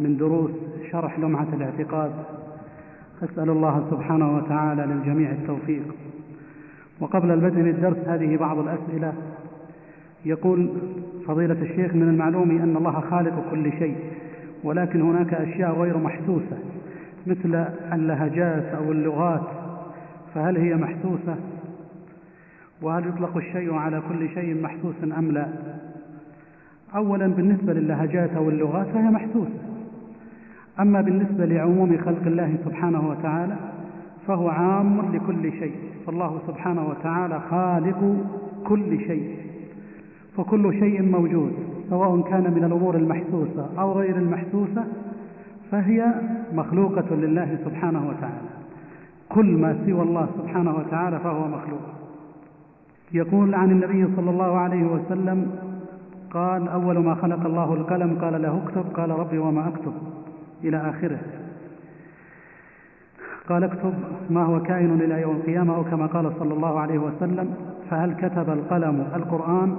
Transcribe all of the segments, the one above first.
من دروس شرح لمعة الاعتقاد. أسأل الله سبحانه وتعالى للجميع التوفيق. وقبل البدء بالدرس هذه بعض الأسئلة. يقول فضيلة الشيخ من المعلوم أن الله خالق كل شيء ولكن هناك أشياء غير محسوسة مثل اللهجات أو اللغات فهل هي محسوسة؟ وهل يطلق الشيء على كل شيء محسوس أم لا؟ أولا بالنسبة للهجات أو اللغات فهي محسوسة. أما بالنسبة لعموم خلق الله سبحانه وتعالى فهو عام لكل شيء. فالله سبحانه وتعالى خالق كل شيء. فكل شيء موجود سواء كان من الأمور المحسوسة أو غير المحسوسة فهي مخلوقة لله سبحانه وتعالى. كل ما سوى الله سبحانه وتعالى فهو مخلوق. يقول عن النبي صلى الله عليه وسلم قال أول ما خلق الله القلم قال له اكتب قال ربي وما أكتب. إلى آخره. قال اكتب ما هو كائن إلى يوم القيامة أو كما قال صلى الله عليه وسلم فهل كتب القلم القرآن؟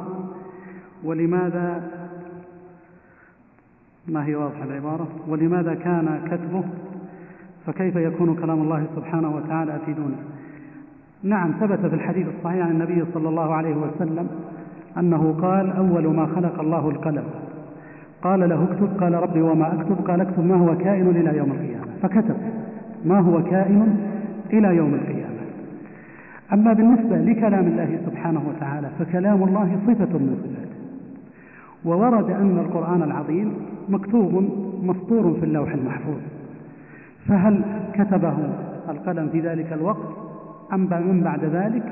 ولماذا؟ ما هي واضحة العبارة. ولماذا كان كتبه؟ فكيف يكون كلام الله سبحانه وتعالى أفيدوني نعم ثبت في الحديث الصحيح عن النبي صلى الله عليه وسلم أنه قال أول ما خلق الله القلم. قال له اكتب قال ربي وما أكتب قال اكتب ما هو كائن إلى يوم القيامة. فكتب ما هو كائن إلى يوم القيامة. أما بالنسبة لكلام الله سبحانه وتعالى فكلام الله صفة من صفاته. وورد أن القرآن العظيم مكتوب مسطور في اللوح المحفوظ. فهل كتبه القلم في ذلك الوقت؟ أم من بعد ذلك؟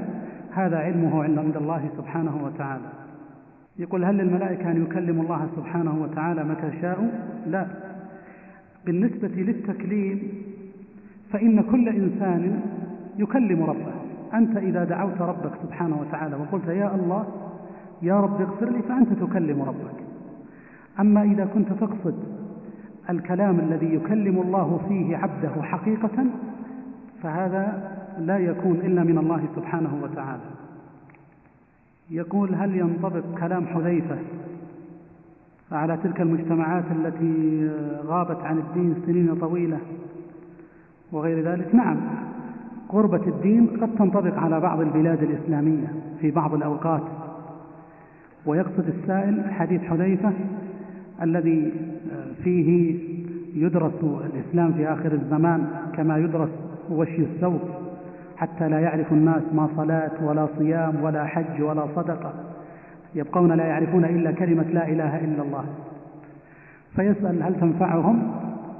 هذا علمه عند الله سبحانه وتعالى. يقول هل للملائكة أن يكلموا الله سبحانه وتعالى متى شاءوا؟ لا. بالنسبة للتكليم فإن كل إنسان يكلم ربه. أنت إذا دعوت ربك سبحانه وتعالى وقلت يا الله يا رب اغفر لي فأنت تكلم ربك. أما إذا كنت تقصد الكلام الذي يكلم الله فيه عبده حقيقة فهذا لا يكون إلا من الله سبحانه وتعالى. يقول هل ينطبق كلام حذيفة على تلك المجتمعات التي غابت عن الدين سنين طويلة وغير ذلك؟ نعم غربة الدين قد تنطبق على بعض البلاد الإسلامية في بعض الأوقات. ويقصد السائل حديث حذيفة الذي فيه يدرس الإسلام في آخر الزمان كما يدرس وشي الثوب حتى لا يعرف الناس ما صلاة ولا صيام ولا حج ولا صدقة. يبقون لا يعرفون إلا كلمة لا إله إلا الله. فيسأل هل تنفعهم؟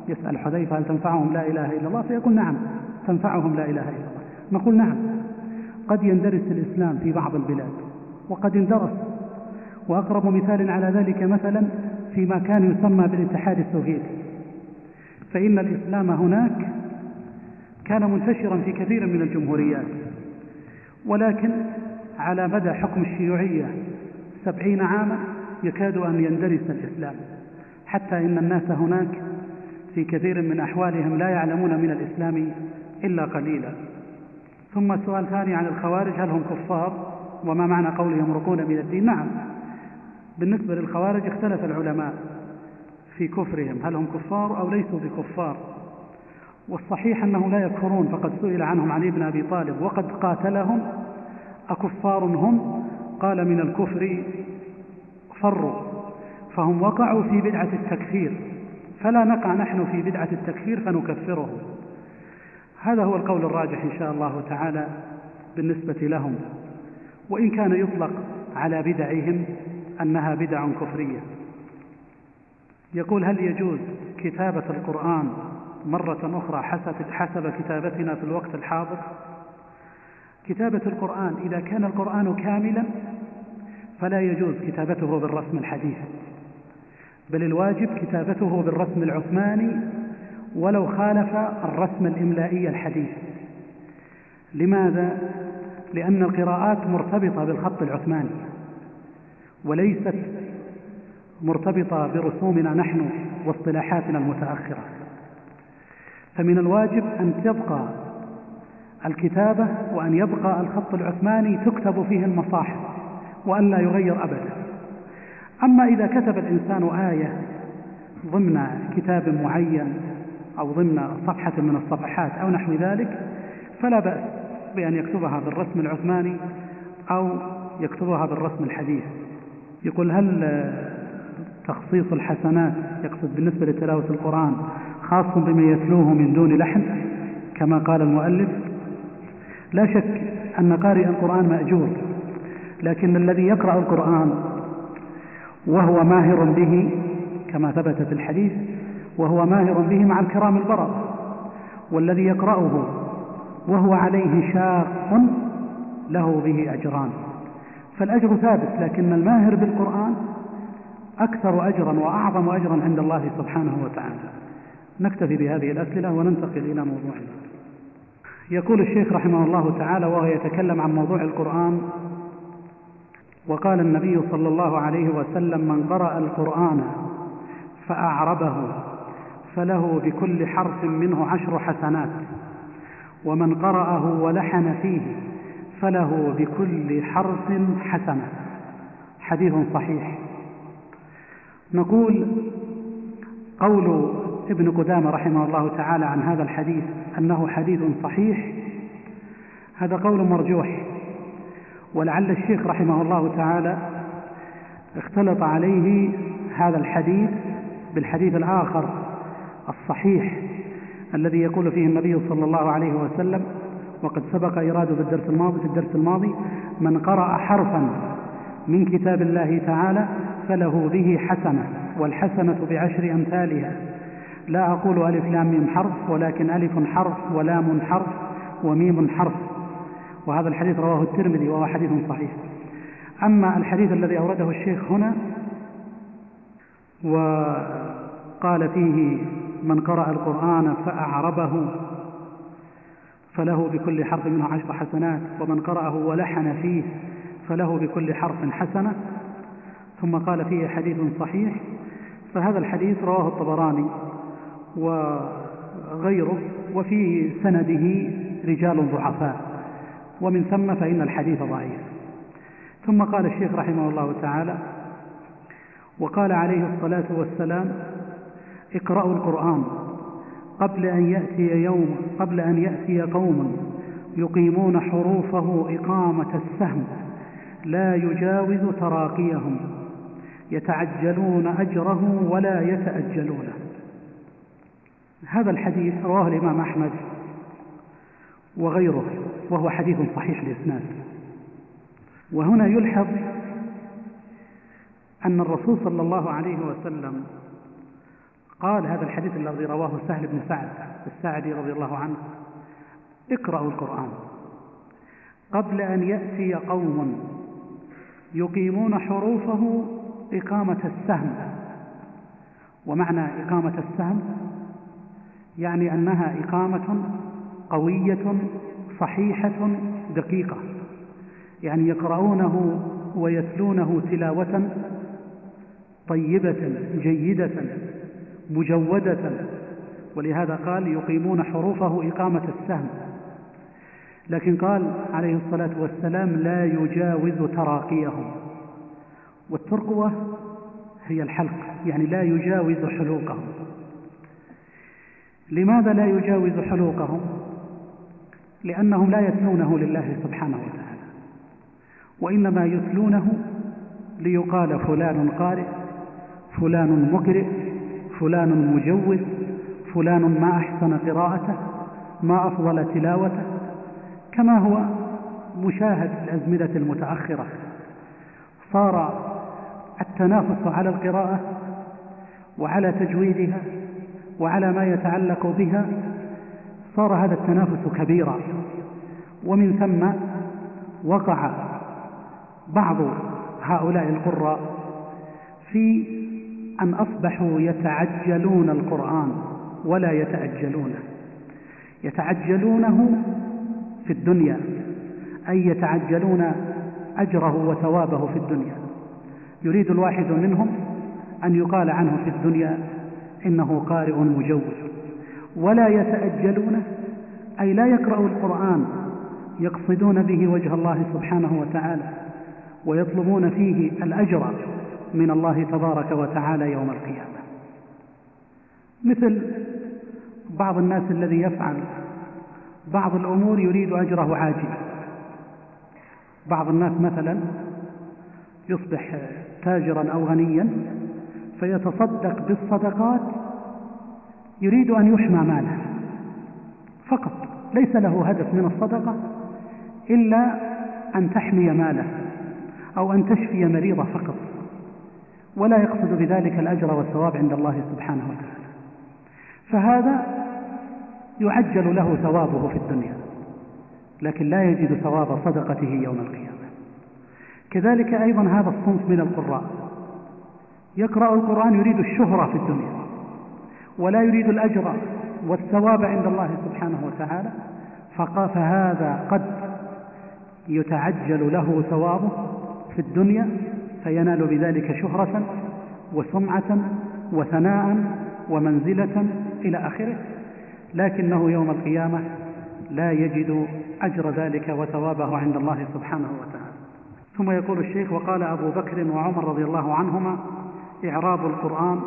يسأل حذيفة هل تنفعهم لا إله إلا الله؟ فيقول نعم تنفعهم لا إله إلا الله. نقول نعم قد يندرس الإسلام في بعض البلاد وقد اندرس. وأقرب مثال على ذلك مثلا فيما كان يسمى بالاتحاد السوفيتي. فإن الإسلام هناك كان منتشرا في كثير من الجمهوريات. ولكن على مدى حكم الشيوعية سبعين عاما يكاد أن يندرس الإسلام حتى إن الناس هناك في كثير من أحوالهم لا يعلمون من الإسلام إلا قليلا. ثم سؤال ثاني عن الخوارج هل هم كفار؟ وما معنى قولهم يمرقون من الدين؟ نعم بالنسبة للخوارج اختلف العلماء في كفرهم هل هم كفار أو ليسوا بكفار. والصحيح أنهم لا يكفرون فقد سئل عنهم علي بن أبي طالب وقد قاتلهم أكفار هم؟ قال من الكفر فروا. فهم وقعوا في بدعة التكفير فلا نقع نحن في بدعة التكفير فنكفرهم. هذا هو القول الراجح إن شاء الله تعالى بالنسبة لهم. وإن كان يطلق على بدعهم أنها بدع كفرية. يقول هل يجوز كتابة القرآن مرة أخرى حسب, كتابتنا في الوقت الحاضر. كتابة القرآن إذا كان القرآن كاملا فلا يجوز كتابته بالرسم الحديث. بل الواجب كتابته بالرسم العثماني ولو خالف الرسم الإملائي الحديث. لماذا؟ لأن القراءات مرتبطة بالخط العثماني وليست مرتبطة برسومنا نحن واصطلاحاتنا المتأخرة. فمن الواجب أن تبقى الكتابة وأن يبقى الخط العثماني تكتب فيه المصاحف وأن لا يغير أبدا. أما إذا كتب الإنسان آية ضمن كتاب معين أو ضمن صفحة من الصفحات أو نحو ذلك فلا بأس بأن يكتبها بالرسم العثماني أو يكتبها بالرسم الحديث. يقول هل تخصيص الحسنات يقصد بالنسبة لتلاوة القرآن خاص بمن يتلوه من دون لحن كما قال المؤلف لا شك أن قارئ القرآن مأجور لكن الذي يقرأ القرآن وهو ماهر به كما ثبت في الحديث وهو ماهر به مع الكرام البرر والذي يقرأه وهو عليه شاق له به أجران. فالأجر ثابت لكن الماهر بالقرآن أكثر أجرا وأعظم أجرا عند الله سبحانه وتعالى. نكتفي بهذه الأسئلة وننتقل إلى موضوعنا يقول الشيخ رحمه الله تعالى وهو يتكلم عن موضوع القرآن وقال النبي صلى الله عليه وسلم من قرأ القرآن فأعربه فله بكل حرف منه عشر حسنات ومن قرأه ولحن فيه فله بكل حرف حسنة. حديث صحيح. نقول قول ابن قدامة رحمه الله تعالى عن هذا الحديث أنه حديث صحيح. هذا قول مرجوح. ولعل الشيخ رحمه الله تعالى اختلط عليه هذا الحديث بالحديث الآخر الصحيح الذي يقول فيه النبي صلى الله عليه وسلم وقد سبق إراده في الدرس الماضي في الدرس الماضي من قرأ حرفا من كتاب الله تعالى فله به حسنة والحسنة بعشر أمثالها. لا أقول ألف لام ميم حرف ولكن ألف حرف ولام حرف وميم حرف. وهذا الحديث رواه الترمذي وهو حديث صحيح. أما الحديث الذي أورده الشيخ هنا وقال فيه من قرأ القرآن فأعربه فله بكل حرف منه عشر حسنات ومن قرأه ولحن فيه فله بكل حرف حسنة. ثم قال فيه حديث صحيح. فهذا الحديث رواه الطبراني. وغيره وفي سنده رجال ضعفاء. ومن ثم فإن الحديث ضعيف. ثم قال الشيخ رحمه الله تعالى وقال عليه الصلاة والسلام اقرأوا القرآن قبل أن يأتي يوم قبل أن يأتي قوم يقيمون حروفه إقامة السهم لا يجاوز تراقيهم يتعجلون أجره ولا يتأجلونه هذا الحديث رواه الإمام أحمد وغيره وهو حديث صحيح الإسناد وهنا يلحظ أن الرسول صلى الله عليه وسلم قال هذا الحديث الذي رواه سهل بن سعد الساعدي رضي الله عنه اقرأوا القرآن. قبل أن يأتي قوم يقيمون حروفه إقامة السهم. ومعنى إقامة السهم؟ يعني أنها إقامة قوية صحيحة دقيقة. يعني يقرؤونه ويتلونه تلاوة طيبة جيدة مجودة. ولهذا قال يقيمون حروفه إقامة السهم. لكن قال عليه الصلاة والسلام لا يجاوز تراقيهم. والترقوة هي الحلق يعني لا يجاوز حلوقهم. لماذا لا يجاوز حلوقهم؟ لأنهم لا يتلونه لله سبحانه وتعالى. وإنما يتلونه ليقال فلان قارئ فلان مقرئ فلان مجوز فلان ما أحسن قراءته ما أفضل تلاوته. كما هو مشاهد في الأزمنة المتأخرة. صار التنافس على القراءة وعلى تجويدها وعلى ما يتعلق بها صار هذا التنافس كبيرا. ومن ثم وقع بعض هؤلاء القراء في أن أصبحوا يتعجلون القرآن ولا يتأجلونه. يتعجلونه في الدنيا أي يتعجلون أجره وثوابه في الدنيا. يريد الواحد منهم أن يقال عنه في الدنيا إنه قارئ مجوز. ولا يتأجلونه أي لا يقرأ القرآن يقصدون به وجه الله سبحانه وتعالى ويطلبون فيه الأجر من الله تبارك وتعالى يوم القيامة. مثل بعض الناس الذي يفعل بعض الأمور يريد أجره عاجلا. بعض الناس مثلا يصبح تاجرا أو غنيا فيتصدق بالصدقات يريد أن يحمى ماله. فقط ليس له هدف من الصدقة إلا أن تحمي ماله أو أن تشفي مريضة فقط. ولا يقصد بذلك الأجر والثواب عند الله سبحانه وتعالى. فهذا يعجل له ثوابه في الدنيا لكن لا يجد ثواب صدقته يوم القيامة. كذلك أيضا هذا الصنف من القراء. يقرأ القرآن يريد الشهرة في الدنيا ولا يريد الأجر والثواب عند الله سبحانه وتعالى فهذا قد يتعجل له ثوابه في الدنيا فينال بذلك شهرة وسمعة وثناء ومنزلة إلى آخره لكنه يوم القيامة لا يجد أجر ذلك وثوابه عند الله سبحانه وتعالى. ثم يقول الشيخ وقال أبو بكر وعمر رضي الله عنهما إعراب القرآن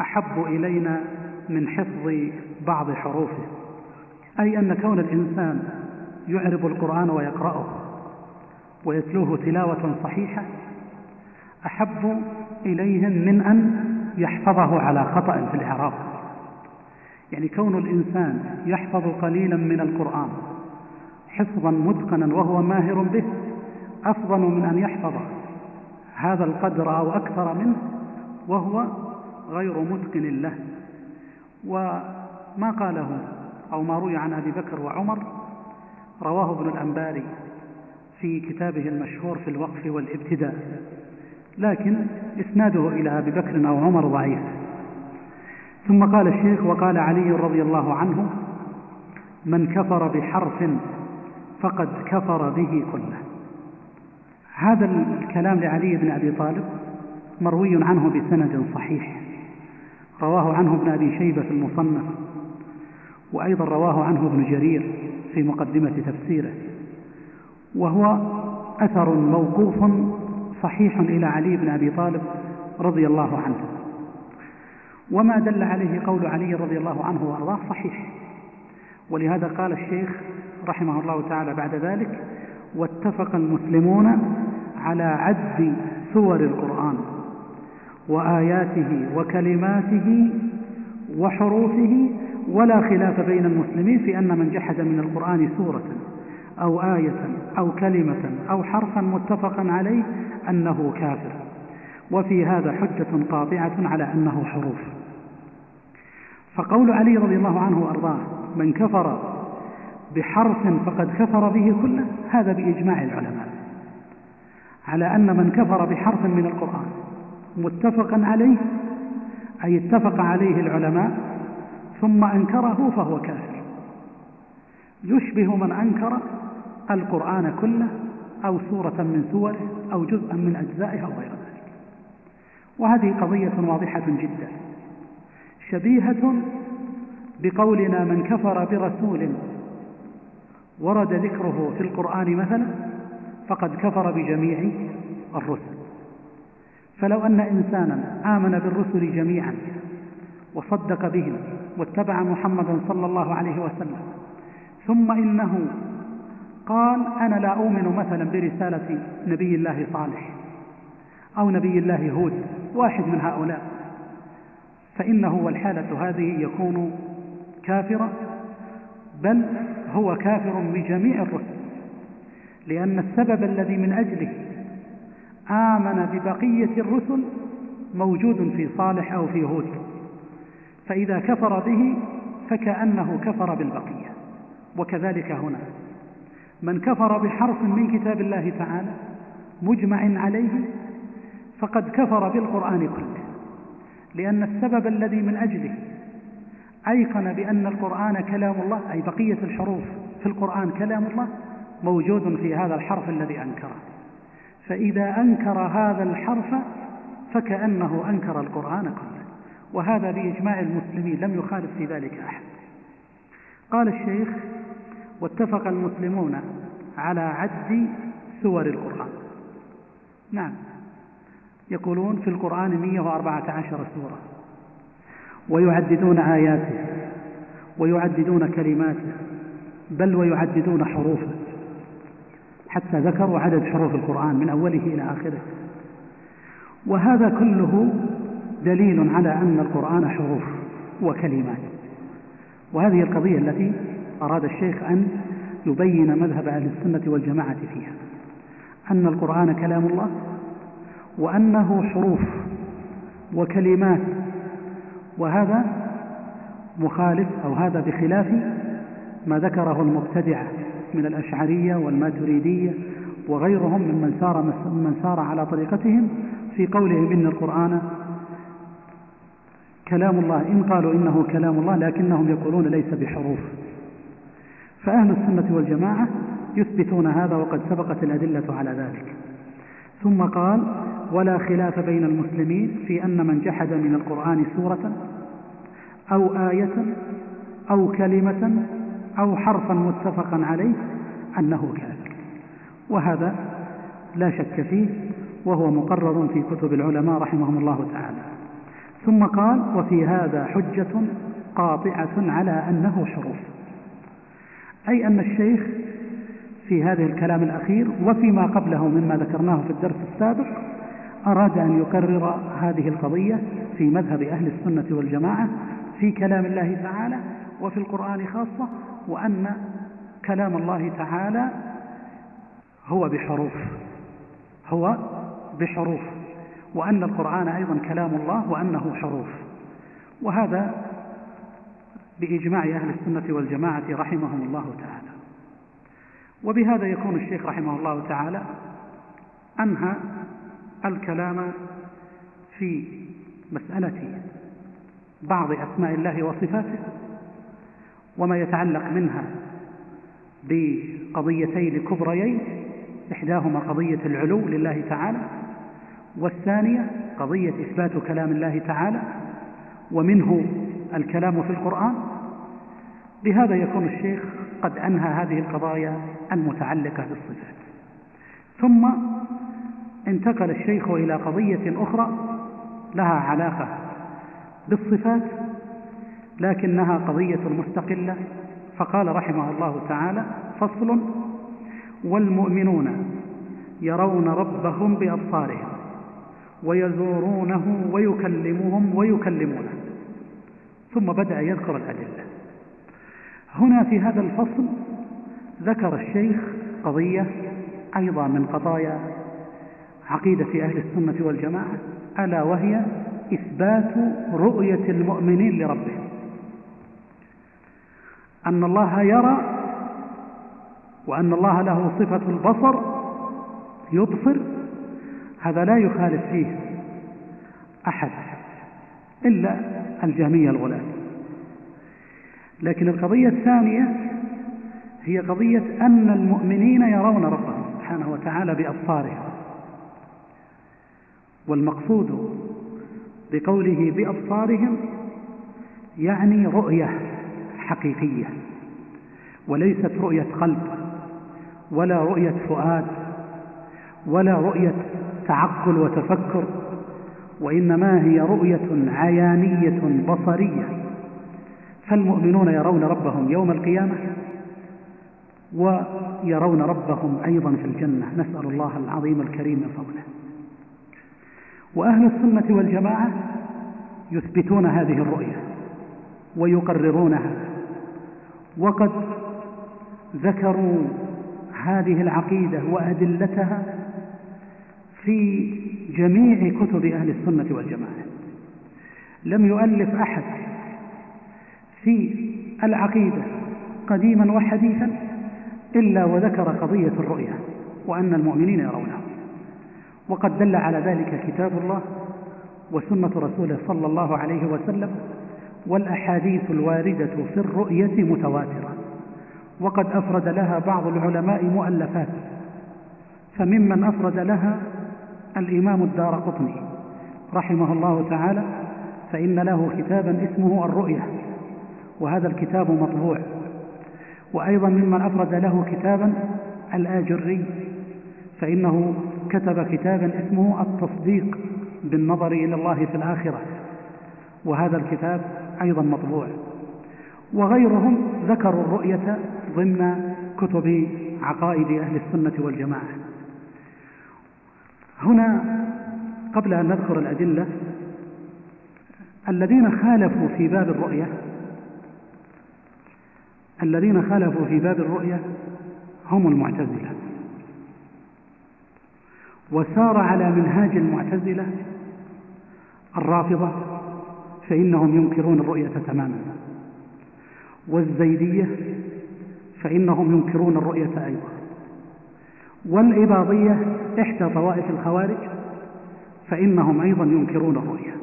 أحب إلينا من حفظ بعض حروفه أي أن كون الإنسان يعرب القرآن ويقرأه ويتلوه تلاوة صحيحة أحب إليهم من أن يحفظه على خطأ في الإعراب. يعني كون الإنسان يحفظ قليلا من القرآن حفظا متقنا وهو ماهر به أفضل من أن يحفظ هذا القدر أو أكثر منه وهو غير متقن له. وما قاله أو ما روي عن أبي بكر وعمر رواه ابن الأنباري في كتابه المشهور في الوقف والابتداء لكن إسناده إلى أبي بكر أو عمر ضعيف. ثم قال الشيخ وقال علي رضي الله عنه من كفر بحرف فقد كفر به كله. هذا الكلام لعلي بن أبي طالب مروي عنه بسند صحيح. رواه عنه ابن أبي شيبة في المصنف وأيضا رواه عنه ابن جرير في مقدمة تفسيره. وهو أثر موقوف صحيح إلى علي بن أبي طالب رضي الله عنه. وما دل عليه قول علي رضي الله عنه وأرضاه صحيح. ولهذا قال الشيخ رحمه الله تعالى بعد ذلك واتفق المسلمون على عد سور القرآن. وآياته وكلماته وحروفه ولا خلاف بين المسلمين في أن من جحد من القرآن سورة أو آية أو كلمة أو حرفا متفقا عليه أنه كافر. وفي هذا حجة قاطعة على أنه حروف. فقول علي رضي الله عنه وأرضاه من كفر بحرف فقد كفر به كله هذا بإجماع العلماء. على أن من كفر بحرف من القرآن متفقا عليه أي اتفق عليه العلماء ثم أنكره فهو كافر. يشبه من أنكر القرآن كله أو سورة من سوره أو جزءا من أجزائه أو غير ذلك. وهذه قضية واضحة جدا. شبيهة بقولنا من كفر برسول ورد ذكره في القرآن مثلا فقد كفر بجميع الرسل. فلو أن إنسانا آمن بالرسل جميعا وصدق بهم واتبع محمدا صلى الله عليه وسلم ثم إنه قال أنا لا أؤمن مثلا برسالة نبي الله صالح أو نبي الله هود واحد من هؤلاء فإنه والحالة هذه يكون كافرا بل هو كافر بجميع الرسل لأن السبب الذي من أجله آمن ببقية الرسل موجود في صالح أو في هود. فإذا كفر به فكأنه كفر بالبقية. وكذلك هنا. من كفر بحرف من كتاب الله تعالى مجمع عليه فقد كفر بالقرآن كله. لأن السبب الذي من أجله أيقن بأن القرآن كلام الله أي بقية الحروف في القرآن كلام الله موجود في هذا الحرف الذي أنكره. فإذا أنكر هذا الحرف فكأنه أنكر القرآن كله. وهذا بإجماع المسلمين لم يخالف في ذلك أحد. قال الشيخ واتفق المسلمون على عد سور القرآن. نعم. يقولون في القرآن 114 سورة. ويعددون آياته ويعددون كلماته بل ويعددون حروفه. حتى ذكروا عدد حروف القرآن من أوله إلى آخره. وهذا كله دليل على أن القرآن حروف وكلمات. وهذه القضية التي أراد الشيخ أن يبين مذهب أهل السنة والجماعة فيها. أن القرآن كلام الله وأنه حروف وكلمات. وهذا مخالف أو هذا بخلاف ما ذكره المبتدعة من الأشعرية والماتريدية وغيرهم ممن سار من سار على طريقتهم في قولهم إن القرآن كلام الله إن قالوا إنه كلام الله لكنهم يقولون ليس بحروف. فأهل السنة والجماعة يثبتون هذا وقد سبقت الأدلة على ذلك. ثم قال ولا خلاف بين المسلمين في أن من جحد من القرآن سورة أو آية أو كلمة أو حرفا متفقا عليه أنه كافر. وهذا لا شك فيه وهو مقرر في كتب العلماء رحمهم الله تعالى. ثم قال وفي هذا حجة قاطعة على أنه حروف أي أن الشيخ في هذه الكلام الأخير وفيما قبله مما ذكرناه في الدرس السابق أراد أن يكرر هذه القضية في مذهب أهل السنة والجماعة في كلام الله تعالى وفي القرآن خاصة وأن كلام الله تعالى هو بحروف هو بحروف وأن القرآن أيضا كلام الله وأنه حروف. وهذا بإجماع أهل السنة والجماعة رحمهم الله تعالى. وبهذا يكون الشيخ رحمه الله تعالى أنهى الكلام في مسألة بعض أسماء الله وصفاته. وما يتعلق منها بقضيتين كبريين إحداهما قضية العلو لله تعالى والثانية قضية إثبات كلام الله تعالى ومنه الكلام في القرآن. بهذا يكون الشيخ قد أنهى هذه القضايا المتعلقة بالصفات. ثم انتقل الشيخ إلى قضية أخرى لها علاقة بالصفات لكنها قضية مستقلة. فقال رحمه الله تعالى فصل والمؤمنون يرون ربهم بأبصارهم ويزورونه ويكلمهم ويكلمونه. ثم بدأ يذكر الأدلة. هنا في هذا الفصل ذكر الشيخ قضية أيضا من قضايا عقيدة أهل السنة والجماعة ألا وهي إثبات رؤية المؤمنين لربهم. أن الله يرى وأن الله له صفة البصر يبصر هذا لا يخالف فيه أحد إلا الجهمية الغلاة. لكن القضية الثانية هي قضية أن المؤمنين يرون ربهم سبحانه وتعالى بأبصارهم والمقصود بقوله بأبصارهم يعني رؤية. حقيقية وليست رؤية قلب ولا رؤية فؤاد ولا رؤية تعقل وتفكر وإنما هي رؤية عيانية بصرية. فالمؤمنون يرون ربهم يوم القيامة ويرون ربهم أيضا في الجنة. نسأل الله العظيم الكريم فضله. وأهل السنة والجماعة يثبتون هذه الرؤية ويقررونها. وقد ذكروا هذه العقيدة وأدلتها في جميع كتب أهل السنة والجماعة. لم يؤلف أحد في العقيدة قديما وحديثا إلا وذكر قضية الرؤية وأن المؤمنين يرونها وقد دل على ذلك كتاب الله وسنة رسوله صلى الله عليه وسلم والأحاديث الواردة في الرؤية متواترة. وقد أفرد لها بعض العلماء مؤلفات. فممن أفرد لها الإمام الدار قطني رحمه الله تعالى فإن له كتابا اسمه الرؤية وهذا الكتاب مطبوع. وأيضا ممن أفرد له كتابا الآجري فإنه كتب كتابا اسمه التصديق بالنظر إلى الله في الآخرة. وهذا الكتاب أيضا مطبوع. وغيرهم ذكروا الرؤية ضمن كتب عقائد أهل السنة والجماعة. هنا قبل أن نذكر الأدلة الذين خالفوا في باب الرؤية الذين خالفوا في باب الرؤية هم المعتزلة. وسار على منهاج المعتزلة الرافضة فإنهم ينكرون الرؤية تماما. والزيدية فإنهم ينكرون الرؤية أيضا. والإباضية إحدى طوائف الخوارج فإنهم أيضا ينكرون الرؤية.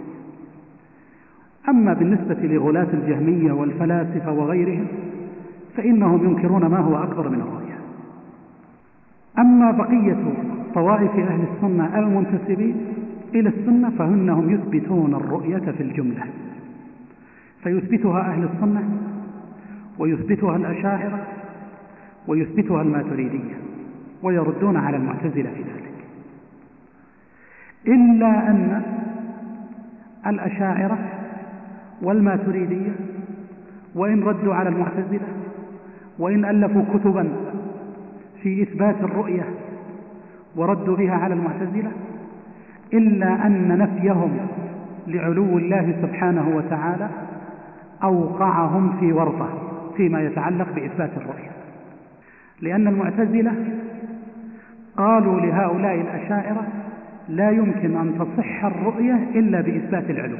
أما بالنسبة لغلاة الجهمية والفلاسفة وغيرهم فإنهم ينكرون ما هو أكبر من الرؤية. أما بقية طوائف أهل السنة المنتسبين إلى السنة فإنهم يثبتون الرؤية في الجملة. فيثبتها أهل السنة ويثبتها الأشاعرة ويثبتها الماتريدية ويردون على المعتزلة في ذلك. إلا أن الأشاعرة والماتريدية وإن ردوا على المعتزلة وإن ألفوا كتبا في إثبات الرؤية وردوا بها على المعتزلة إلا أن نفيهم لعلو الله سبحانه وتعالى أوقعهم في ورطة فيما يتعلق بإثبات الرؤية. لأن المعتزلة قالوا لهؤلاء الأشاعرة لا يمكن أن تصح الرؤية إلا بإثبات العلو.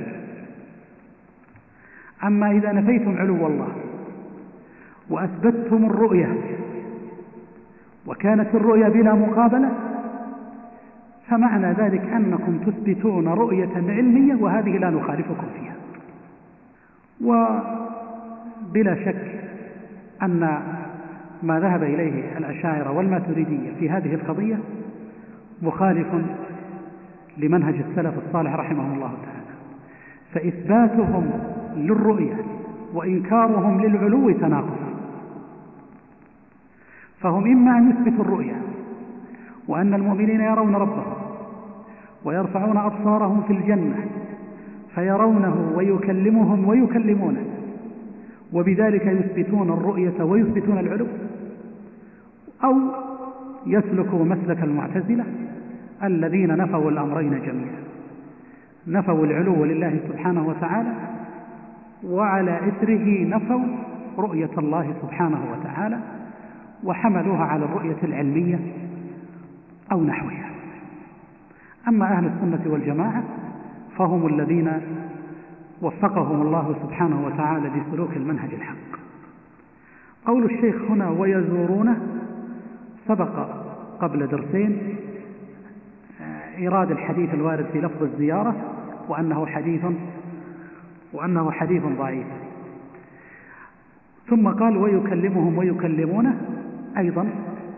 أما إذا نفيتم علو الله وأثبتتم الرؤية وكانت الرؤية بلا مقابلة فمعنى ذلك أنكم تثبتون رؤية علمية وهذه لا نخالفكم فيها. وبلا شك أن ما ذهب إليه الأشاعرة والماتريدية في هذه القضية مخالف لمنهج السلف الصالح رحمه الله تعالى. فإثباتهم للرؤية وإنكارهم للعلو تناقض فهم إما أن يثبتوا الرؤية وأن المؤمنين يرون ربهم ويرفعون أبصارهم في الجنة فيرونه ويكلمهم ويكلمونه. وبذلك يثبتون الرؤية ويثبتون العلو أو يسلكوا مسلك المعتزلة الذين نفوا الأمرين جميعا. نفوا العلو لله سبحانه وتعالى وعلى إثره نفوا رؤية الله سبحانه وتعالى وحملوها على الرؤية العلمية أو نحوها. أما أهل السنة والجماعة فهم الذين وفقهم الله سبحانه وتعالى لسلوك المنهج الحق. قول الشيخ هنا ويزورونه سبق قبل درسين إيراد الحديث الوارد في لفظ الزيارة وأنه حديث وأنه حديث ضعيف. ثم قال ويكلمهم ويكلمونه أيضا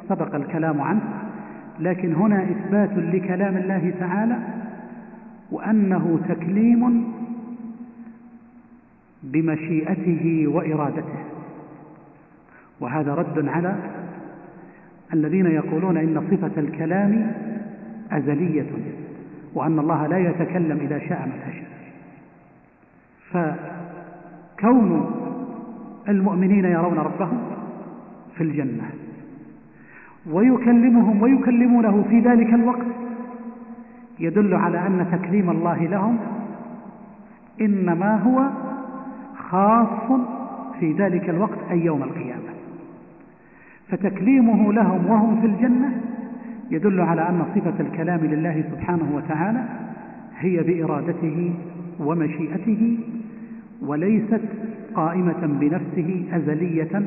سبق الكلام عنه. لكن هنا إثبات لكلام الله تعالى وأنه تكليم بمشيئته وإرادته. وهذا رد على الذين يقولون إن صفة الكلام أزلية وأن الله لا يتكلم إذا شاء متى شاء. فكون المؤمنين يرون ربهم في الجنة ويكلمهم ويكلمونه في ذلك الوقت. يدل على أن تكريم الله لهم إنما هو خاص في ذلك الوقت أي يوم القيامة. فتكليمه لهم وهم في الجنة يدل على أن صفة الكلام لله سبحانه وتعالى هي بإرادته ومشيئته وليست قائمة بنفسه أزلية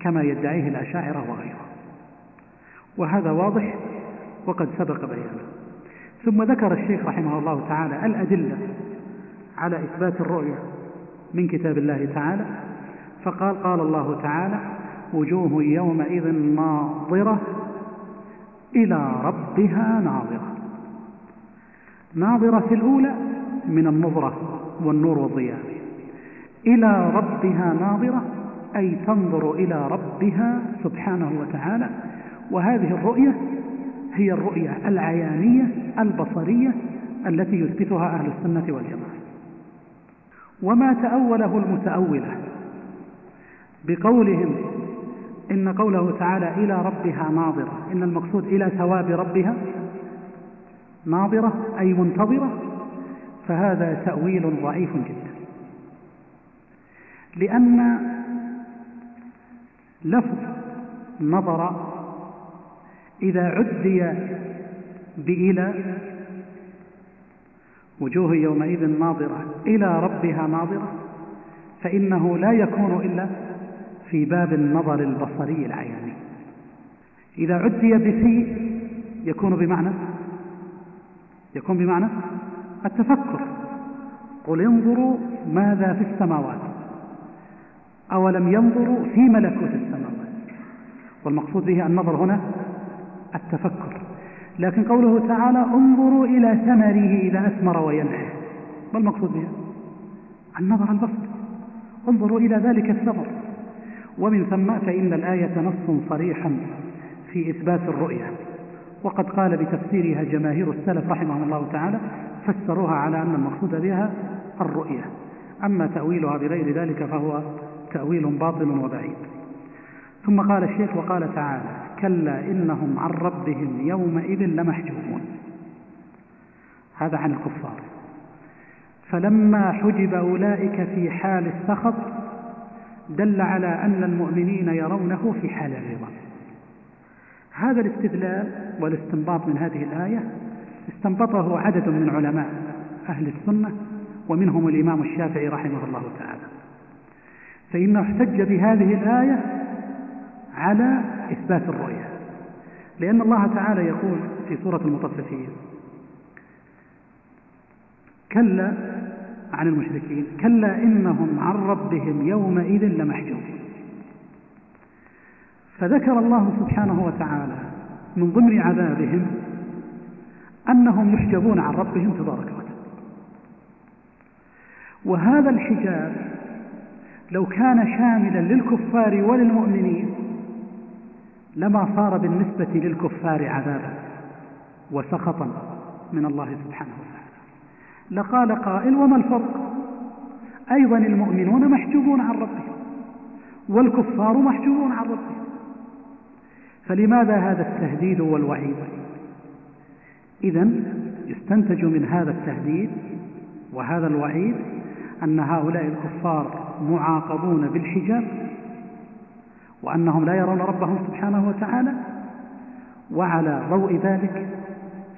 كما يدعيه الأشاعرة وغيره وهذا واضح وقد سبق بيانه. ثم ذكر الشيخ رحمه الله تعالى الأدلة على إثبات الرؤية من كتاب الله تعالى فقال قال الله تعالى وجوه يومئذ ناظرة إلى ربها ناظرة. ناظرة في الأولى من النظرة والنور والضياء. إلى ربها ناظرة أي تنظر إلى ربها سبحانه وتعالى وهذه الرؤية هي الرؤية العيانية البصرية التي يثبتها أهل السنة والجماعة. وما تأوله المتأولة بقولهم إن قوله تعالى إلى ربها ناظرة إن المقصود إلى ثواب ربها ناظرة أي منتظرة فهذا تأويل ضعيف جدا. لأن لفظ نظر إذا عدي بإلى وجوه يومئذ ناظرة إلى ربها ناظرة فإنه لا يكون إلا في باب النظر البصري العياني. إذا عدي بفي يكون بمعنى؟ يكون بمعنى التفكر. قل انظروا ماذا في السماوات. أولم ينظروا في ملكوت السماوات. والمقصود به النظر هنا التفكر. لكن قوله تعالى انظروا إلى ثمره إذا أثمر وينعه ما المقصود به النظر البصري انظروا إلى ذلك الثمر. ومن ثم فإن الآية نص صريحا في إثبات الرؤية. وقد قال بتفسيرها جماهير السلف رحمهم الله تعالى فسروها على أن المقصود بها الرؤية. أما تأويلها بغير ذلك فهو تأويل باطل وبعيد. ثم قال الشيخ وقال تعالى كلا إنهم عن ربهم يومئذ لمحجوبون. هذا عن الكفار. فلما حجب أولئك في حال السخط دل على أن المؤمنين يرونه في حال الرضا. هذا الاستدلال والاستنباط من هذه الآية استنبطه عدد من علماء أهل السنة ومنهم الإمام الشافعي رحمه الله تعالى. فإنه احتج بهذه الآية على إثبات الرؤية. لأن الله تعالى يقول في سورة المطففين كلا عن المشركين كلا إنهم عن ربهم يومئذ لمحجوبون. فذكر الله سبحانه وتعالى من ضمن عذابهم أنهم يحجبون عن ربهم تبارك وتعالى. وهذا الحجاب لو كان شاملا للكفار وللمؤمنين لما صار بالنسبة للكفار عذابا وسخطا من الله سبحانه وتعالى. لقال قائل وما الفرق؟ أيضا المؤمنون محجوبون عن ربهم والكفار محجوبون عن ربهم. فلماذا هذا التهديد والوعيد؟ إذا يستنتج من هذا التهديد وهذا الوعيد أن هؤلاء الكفار معاقبون بالحجاب وأنهم لا يرون ربهم سبحانه وتعالى. وعلى ضوء ذلك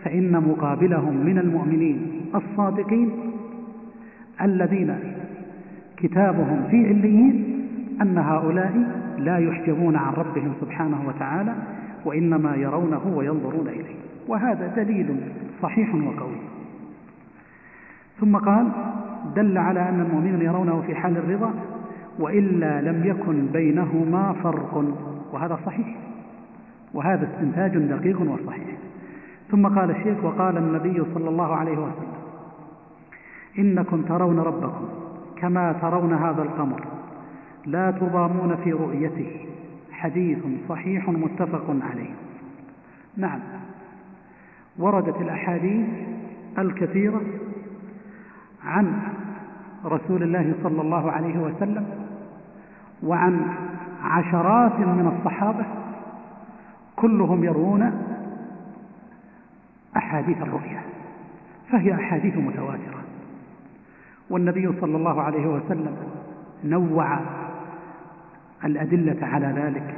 فإن مقابلهم من المؤمنين الصادقين الذين كتابهم في عليين أن هؤلاء لا يحجبون عن ربهم سبحانه وتعالى وإنما يرونه وينظرون إليه. وهذا دليل صحيح وقوي. ثم قال دل على أن المؤمنين يرونه في حال الرضا وإلا لم يكن بينهما فرق. وهذا صحيح. وهذا استنتاج دقيق وصحيح. ثم قال الشيخ وقال النبي صلى الله عليه وسلم إنكم ترون ربكم كما ترون هذا القمر لا تضامون في رؤيته. حديث صحيح متفق عليه. نعم. وردت الأحاديث الكثيرة عن رسول الله صلى الله عليه وسلم وعن عشرات من الصحابة كلهم يروون أحاديث الرؤيا فهي أحاديث متواترة. والنبي صلى الله عليه وسلم نوع الأدلة على ذلك.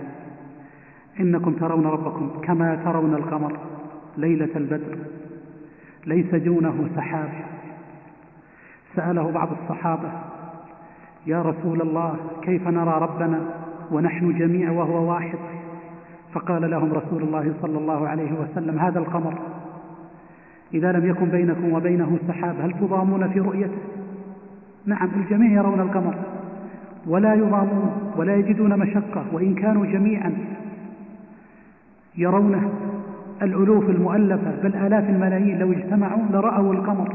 إنكم ترون ربكم كما ترون القمر ليلة البدر ليس دونه سحاب. سأله بعض الصحابة يا رسول الله كيف نرى ربنا؟ ونحن جميع وهو واحد. فقال لهم رسول الله صلى الله عليه وسلم هذا القمر. إذا لم يكن بينكم وبينه سحاب هل تضامون في رؤيته؟ نعم الجميع يرون القمر. ولا يضامون ولا يجدون مشقة وإن كانوا جميعا يرونه الألوف المؤلفة بل آلاف الملايين لو اجتمعوا لرأوا القمر.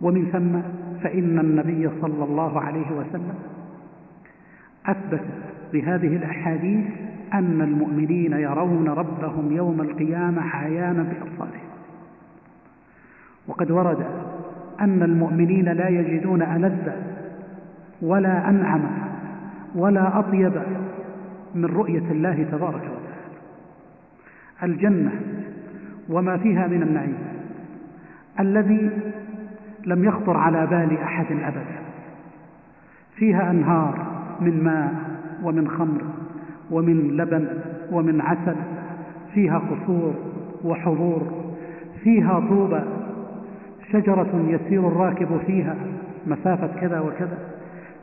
ومن ثم فإن النبي صلى الله عليه وسلم أثبت بهذه الأحاديث أن المؤمنين يرون ربهم يوم القيامة عيانا بأبصارهم وقد ورد أن المؤمنين لا يجدون ألذ ولا أنعم ولا أطيب من رؤية الله تبارك وتعالى. الجنة وما فيها من النعيم الذي لم يخطر على بال أحد أبدا. فيها أنهار من ماء ومن خمر ومن لبن ومن عسل فيها قصور وحضور فيها طوبى شجرة يسير الراكب فيها مسافة كذا وكذا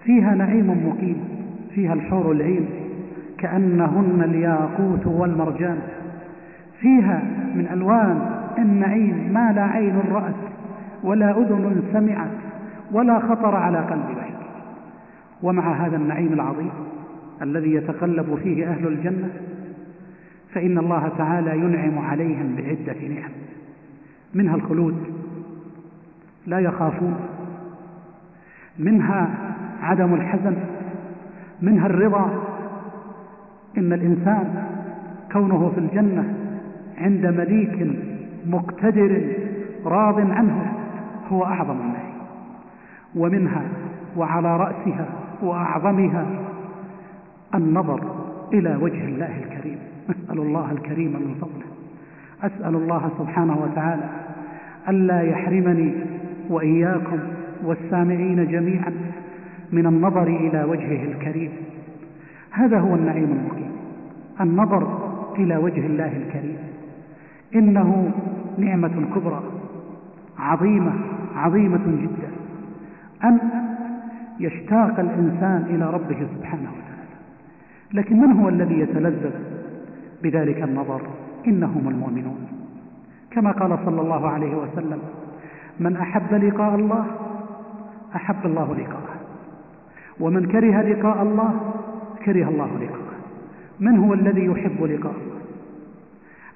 فيها نعيم مقيم فيها الحور العين كأنهن الياقوت والمرجان فيها من ألوان النعيم ما لا عين رأت. ولا أذن سمعت ولا خطر على قلب بشر. ومع هذا النعيم العظيم الذي يتقلب فيه أهل الجنة فإن الله تعالى ينعم عليهم بعدة نعم. منها الخلود لا يخافون. منها عدم الحزن منها الرضا. إن الإنسان كونه في الجنة عند مليك مقتدر راض عنه هو أعظم النعيم ومنها وعلى رأسها وأعظمها النظر إلى وجه الله الكريم. أسأل الله الكريم من فضله. أسأل الله سبحانه وتعالى ألا يحرمني وإياكم والسامعين جميعا من النظر إلى وجهه الكريم. هذا هو النعيم المقيم النظر إلى وجه الله الكريم. إنه نعمة كبرى عظيمة عظيمة جدا. أن يشتاق الإنسان إلى ربه سبحانه وتعالى. لكن من هو الذي يتلذذ بذلك النظر؟ إنهم المؤمنون. كما قال صلى الله عليه وسلم من أحب لقاء الله أحب الله لقاءه. ومن كره لقاء الله كره الله لقاءه. من هو الذي يحب لقاء الله؟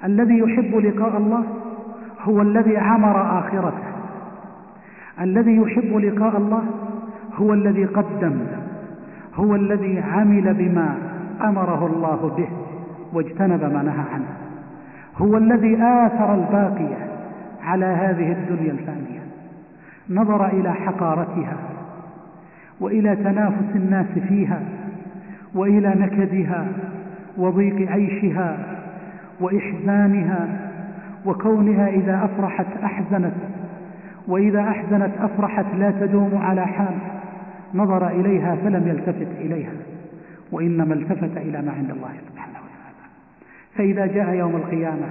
الذي يحب لقاء الله هو الذي عمر آخرته. الذي يحب لقاء الله هو الذي قدم هو الذي عمل بما أمره الله به واجتنب ما نهى عنه. هو الذي آثر الباقية على هذه الدنيا الفانية. نظر إلى حقارتها وإلى تنافس الناس فيها وإلى نكدها وضيق عيشها وإحزانها وكونها إذا أفرحت أحزنت وإذا أحزنت أفرحت لا تدوم على حال نظر إليها فلم يلتفت إليها وإنما التفت إلى ما عند الله سبحانه وتعالى. فإذا جاء يوم القيامة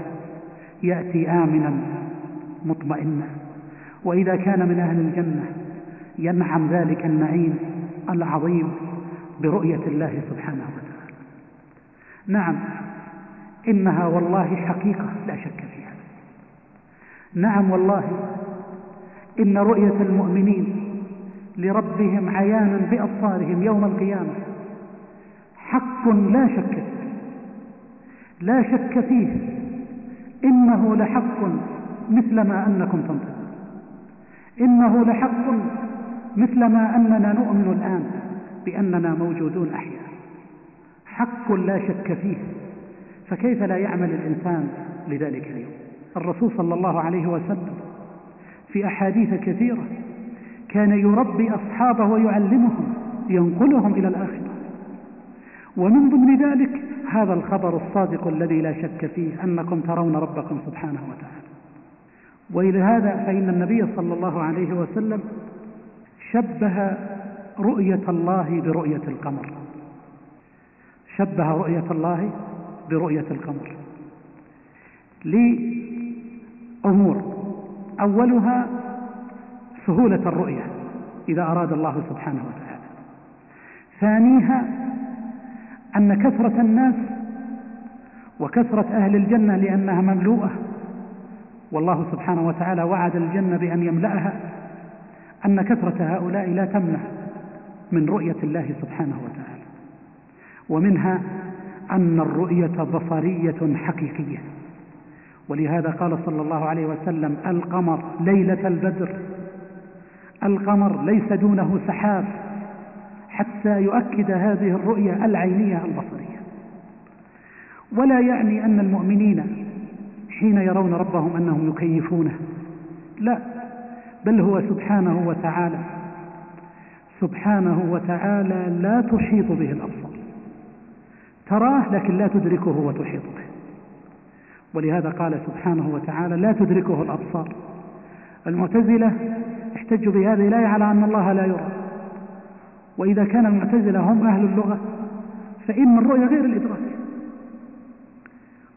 يأتي آمنا مطمئنا وإذا كان من أهل الجنة ينعم ذلك النعيم العظيم برؤية الله سبحانه وتعالى. نعم إنها والله حقيقة لا شك فيها. نعم والله. إن رؤية المؤمنين لربهم عيانا بأبصارهم يوم القيامة حق لا شك فيه. لا شك فيه. إنه لحق مثل ما أنكم تنطقون. إنه لحق مثل ما أننا نؤمن الآن بأننا موجودون أحياء. حق لا شك فيه. فكيف لا يعمل الإنسان لذلك اليوم؟ الرسول صلى الله عليه وسلم في أحاديث كثيرة كان يربي أصحابه ويعلمهم ينقلهم إلى الآخرة. ومن ضمن ذلك هذا الخبر الصادق الذي لا شك فيه أنكم ترون ربكم سبحانه وتعالى. وإلى هذا فإن النبي صلى الله عليه وسلم شبه رؤية الله برؤية القمر. شبه رؤية الله برؤية القمر. لأمور أولها سهولة الرؤية إذا أراد الله سبحانه وتعالى. ثانيها أن كثرة الناس وكثرة أهل الجنة لأنها مملوءة. والله سبحانه وتعالى وعد الجنة بأن يملأها أن كثرة هؤلاء لا تمنع من رؤية الله سبحانه وتعالى. ومنها أن الرؤية بصرية حقيقية. ولهذا قال صلى الله عليه وسلم القمر ليلة البدر. القمر ليس دونه سحاب حتى يؤكد هذه الرؤية العينية البصرية. ولا يعني أن المؤمنين حين يرون ربهم أنهم يكيفونه. لا بل هو سبحانه وتعالى. سبحانه وتعالى لا تحيط به الأبصار. تراه لكن لا تدركه وتحيط به. ولهذا قال سبحانه وتعالى لا تدركه الأبصار. المعتزلة احتجوا بهذه الآية على أن الله لا يرى. وإذا كان المعتزلة هم أهل اللغة فإن الرؤية غير الإدراك.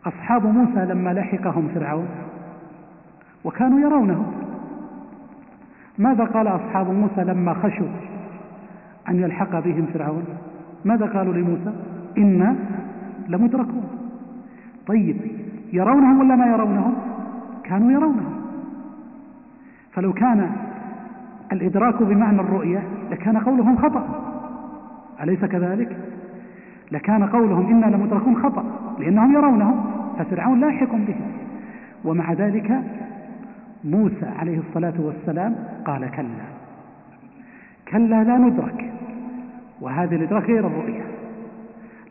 أصحاب موسى لما لحقهم فرعون وكانوا يرونه. ماذا قال أصحاب موسى لما خشوا أن يلحق بهم فرعون؟ ماذا قالوا لموسى؟ إنا لمدركون. طيب يرونهم ولا ما يرونهم؟ كانوا يرونهم. فلو كان الإدراك بمعنى الرؤية لكان قولهم خطأ. أليس كذلك؟ لكان قولهم إنا لمدركون خطأ لأنهم يرونهم ففرعون لاحق بهم. ومع ذلك موسى عليه الصلاة والسلام قال كلا. كلا لا ندرك. وهذه الإدراك غير الرؤية.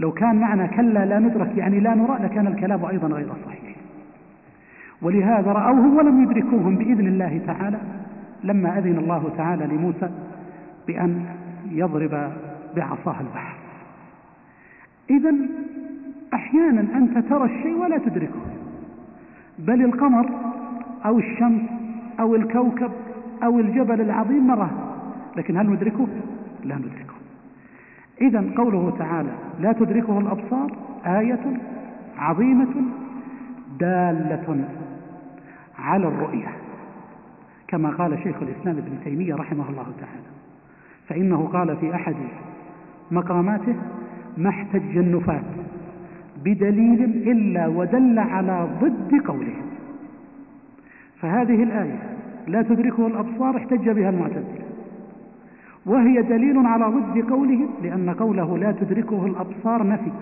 لو كان معنى كلا لا ندرك يعني لا نرى لكان الكلام أيضا غير صحيح. ولهذا رأوهم ولم يدركوهم بإذن الله تعالى لما أذن الله تعالى لموسى بأن يضرب بعصاه البحر. إذا أحيانا أنت ترى الشيء ولا تدركه بل القمر أو الشمس أو الكوكب أو الجبل العظيم نراه لكن هل ندركه؟ لا ندركه. إذا قوله تعالى لا تدركه الأبصار آية عظيمة دالة على الرؤية كما قال شيخ الإسلام ابن تيمية رحمه الله تعالى. فإنه قال في أحد مقاماته ما احتج النفاة بدليل إلا ودل على ضد قوله فهذه الآية لا تدركه الأبصار احتج بها المعتزلة وهي دليل على ضد قوله لأن قوله لا تدركه الأبصار نفي.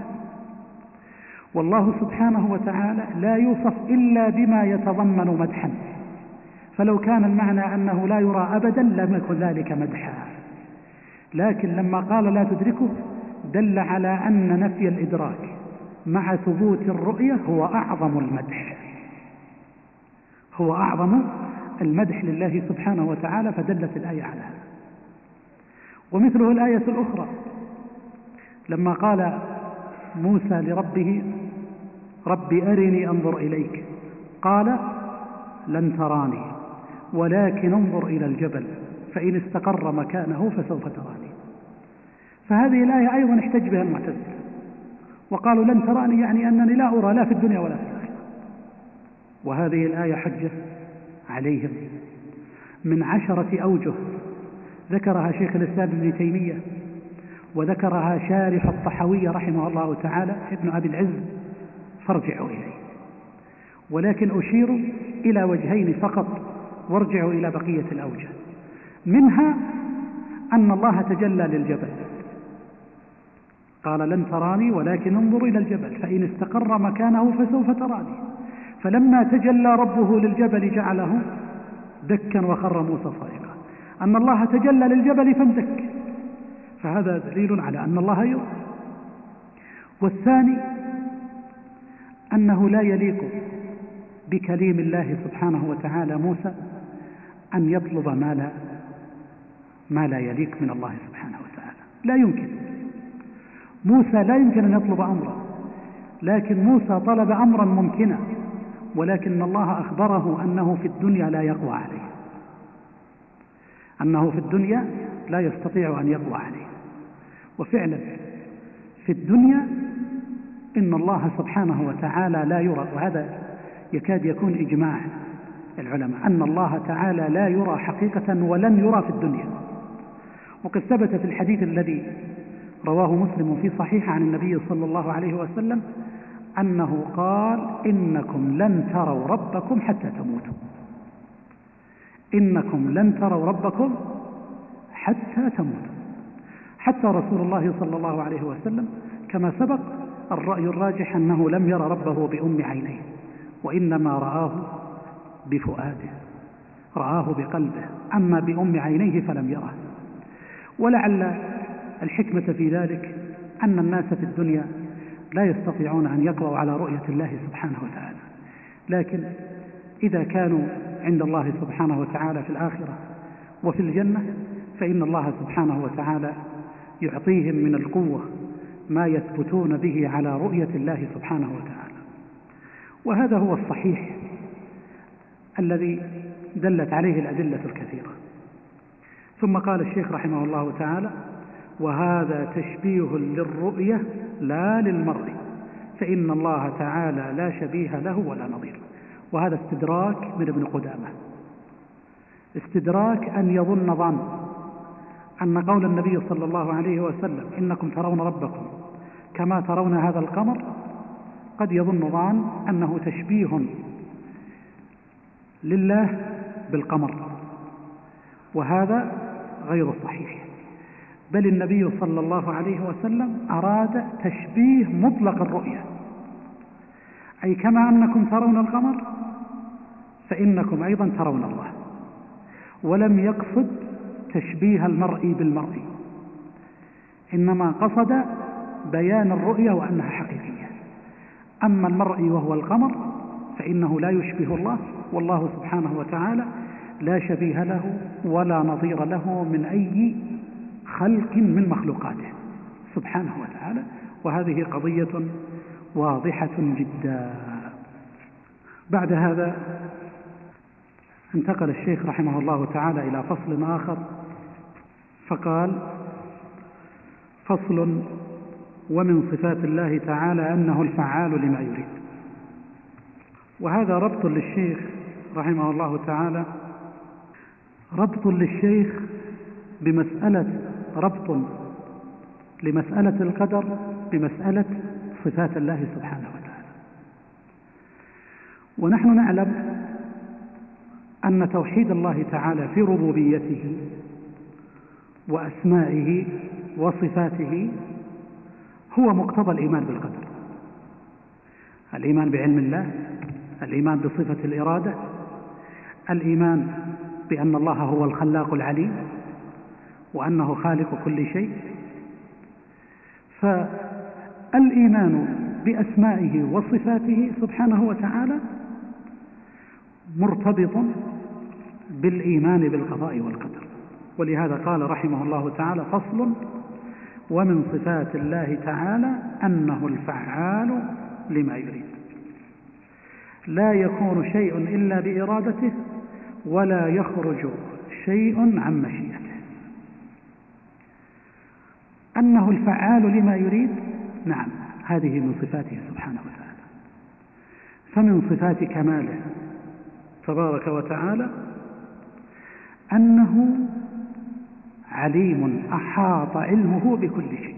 والله سبحانه وتعالى لا يوصف إلا بما يتضمن مدحا. فلو كان المعنى أنه لا يرى أبدا لم يكن ذلك مدحا. لكن لما قال لا تدركه دل على أن نفي الإدراك مع ثبوت الرؤية هو أعظم المدح. هو أعظم المدح لله سبحانه وتعالى فدلت الآية على هذا. ومثله الآية الأخرى. لما قال موسى لربه رب أرني أنظر إليك. قال لن تراني ولكن انظر إلى الجبل فإن استقر مكانه فسوف تراني. فهذه الآية أيضا احتج بها المعتزلة. وقالوا لن تراني يعني أنني لا أرى لا في الدنيا ولا في الآخرة. وهذه الآية حجة عليهم. من عشرة أوجه ذكرها شيخ الإسلام ابن تيمية وذكرها شارح الطحوي رحمه الله تعالى ابن أبي العز فارجعوا إليه. ولكن أشير إلى وجهين فقط وارجعوا إلى بقية الأوجه. منها أن الله تجلى للجبل. قال لن تراني ولكن انظر إلى الجبل فإن استقر مكانه فسوف تراني. فلما تجلى ربه للجبل جعله دكا وخر موسى صائقا أن الله تجلى للجبل فاندك فهذا دليل على أن الله يرى والثاني أنه لا يليق بكليم الله سبحانه وتعالى موسى أن يطلب ما لا ما لا يليق من الله سبحانه وتعالى. لا يمكن. موسى لا يمكن أن يطلب أمرا. لكن موسى طلب أمرا ممكنا. ولكن الله أخبره أنه في الدنيا لا يقوى عليه. أنه في الدنيا لا يستطيع أن يقوى عليه. وفعلا في الدنيا إن الله سبحانه وتعالى لا يرى وهذا يكاد يكون إجماع العلماء أن الله تعالى لا يرى حقيقة ولن يرى في الدنيا. وقد ثبت في الحديث الذي رواه مسلم في صحيح عن النبي صلى الله عليه وسلم أنه قال إنكم لن تروا ربكم حتى تموتوا. إنكم لن تروا ربكم حتى تموتوا. حتى رسول الله صلى الله عليه وسلم كما سبق الرأي الراجح أنه لم ير ربه بأم عينيه وإنما رآه بفؤاده رآه بقلبه أما بأم عينيه فلم يره. ولعل الحكمة في ذلك أن الناس في الدنيا لا يستطيعون أن يقضوا على رؤية الله سبحانه وتعالى. لكن إذا كانوا عند الله سبحانه وتعالى في الآخرة وفي الجنة فإن الله سبحانه وتعالى يعطيهم من القوة ما يثبتون به على رؤية الله سبحانه وتعالى. وهذا هو الصحيح الذي دلت عليه الأدلة الكثيرة. ثم قال الشيخ رحمه الله تعالى وهذا تشبيه للرؤية لا للمرء فإن الله تعالى لا شبيه له ولا نظير. وهذا استدراك من ابن قدامة. استدراك أن يظن ظن. أن قول النبي صلى الله عليه وسلم إنكم ترون ربكم كما ترون هذا القمر قد يظن ظان أنه تشبيه لله بالقمر. وهذا غير صحيح. بل النبي صلى الله عليه وسلم أراد تشبيه مطلق الرؤية. أي كما أنكم ترون القمر فإنكم أيضا ترون الله. ولم يقصد تشبيه المرء بالمرء. إنما قصد بيان الرؤية وأنها حقيقية. أما المرء وهو القمر فإنه لا يشبه الله والله سبحانه وتعالى لا شبيه له ولا نظير له من أي خلق من مخلوقاته. سبحانه وتعالى. وهذه قضية واضحة جدا. بعد هذا انتقل الشيخ رحمه الله تعالى إلى فصل آخر فقال فصل ومن صفات الله تعالى أنه الفعال لما يريد. وهذا ربط للشيخ رحمه الله تعالى ربط للشيخ بمسألة ربط لمسألة القدر بمسألة صفات الله سبحانه وتعالى. ونحن نعلم أن توحيد الله تعالى في ربوبيته وأسمائه وصفاته هو مقتضى الإيمان بالقدر. الإيمان بعلم الله الإيمان بصفة الإرادة الإيمان بأن الله هو الخلاق العليم وأنه خالق كل شيء. فالإيمان بأسمائه وصفاته سبحانه وتعالى مرتبط بالإيمان بالقضاء والقدر. ولهذا قال رحمه الله تعالى فصل ومن صفات الله تعالى أنه الفعال لما يريد. لا يكون شيء إلا بإرادته ولا يخرج شيء عن مشيئته. أنه الفعال لما يريد؟ نعم هذه من صفاته سبحانه وتعالى. فمن صفات كماله تبارك وتعالى أنه عليم أحاط علمه بكل شيء.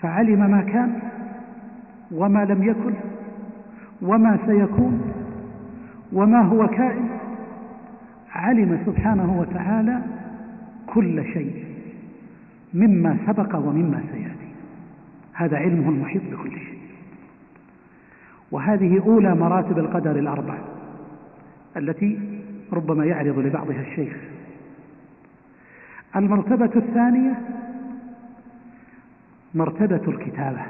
فعلم ما كان وما لم يكن وما سيكون وما هو كائن علم سبحانه وتعالى كل شيء مما سبق ومما سيأتي. هذا علمه المحيط بكل شيء. وهذه أولى مراتب القدر الأربع. التي ربما يعرض لبعضها الشيخ. المرتبة الثانية مرتبة الكتابة.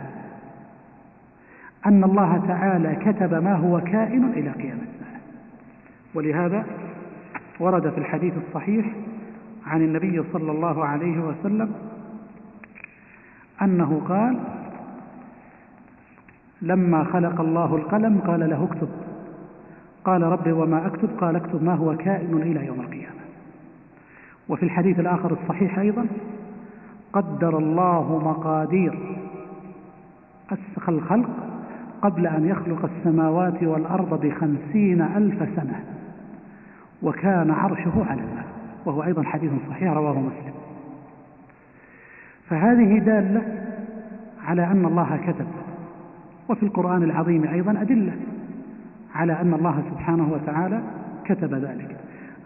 أن الله تعالى كتب ما هو كائن إلى قيام الساعة. ولهذا ورد في الحديث الصحيح عن النبي صلى الله عليه وسلم أنه قال لما خلق الله القلم قال له اكتب. قال رب وما أكتب قال اكتب ما هو كائن إلى يوم القيامة. وفي الحديث الآخر الصحيح أيضا قدر الله مقادير الخلق قبل أن يخلق السماوات والأرض بخمسين ألف سنة وكان عرشه على الماء وهو أيضا حديث صحيح رواه مسلم. فهذه دالة على أن الله كتب وفي القرآن العظيم أيضا أدلة على أن الله سبحانه وتعالى كتب ذلك.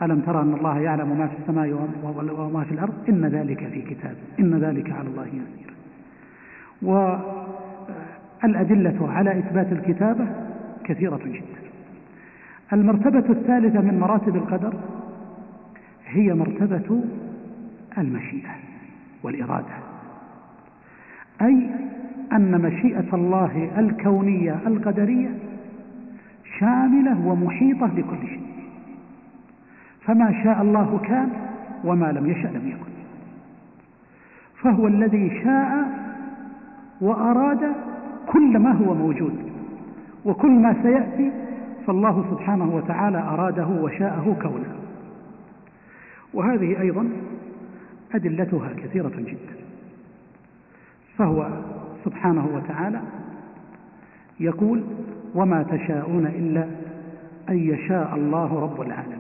ألم ترى أن الله يعلم ما في السماء وما في الأرض؟ إن ذلك في كتاب. إن ذلك على الله يسير. والأدلة على إثبات الكتابة كثيرة جدا. المرتبة الثالثة من مراتب القدر هي مرتبة المشيئة والإرادة. أي أن مشيئة الله الكونية القدرية شاملة ومحيطة لكل شيء. فما شاء الله كان وما لم يشأ لم يكن. فهو الذي شاء وأراد كل ما هو موجود. وكل ما سيأتي فالله سبحانه وتعالى أراده وشاءه كونا وهذه أيضا أدلتها كثيرة جدا. فهو سبحانه وتعالى يقول وما تشاءون إلا أن يشاء الله رب العالمين.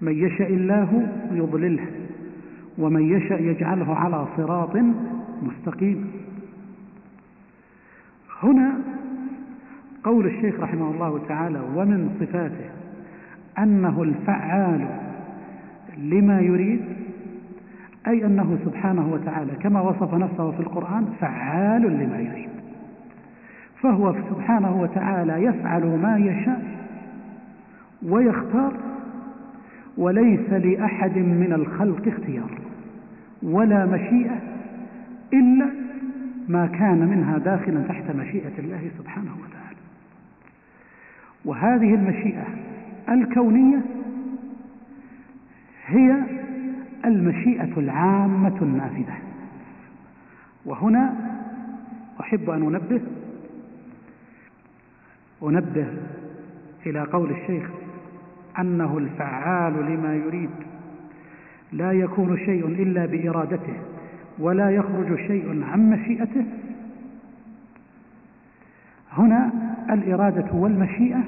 من يشاء الله يضلله ومن يشاء يجعله على صراط مستقيم. هنا قول الشيخ رحمه الله تعالى ومن صفاته أنه الفعال لما يريد أي أنه سبحانه وتعالى كما وصف نفسه في القرآن فعال لما يريد. فهو سبحانه وتعالى يفعل ما يشاء ويختار وليس لأحد من الخلق اختيار ولا مشيئة إلا ما كان منها داخلا تحت مشيئة الله سبحانه وتعالى. وهذه المشيئة الكونية هي المشيئة العامة النافذة. وهنا أحب أن أنبه أنبه إلى قول الشيخ أنه الفعال لما يريد. لا يكون شيء إلا بإرادته ولا يخرج شيء عن مشيئته. هنا الإرادة والمشيئة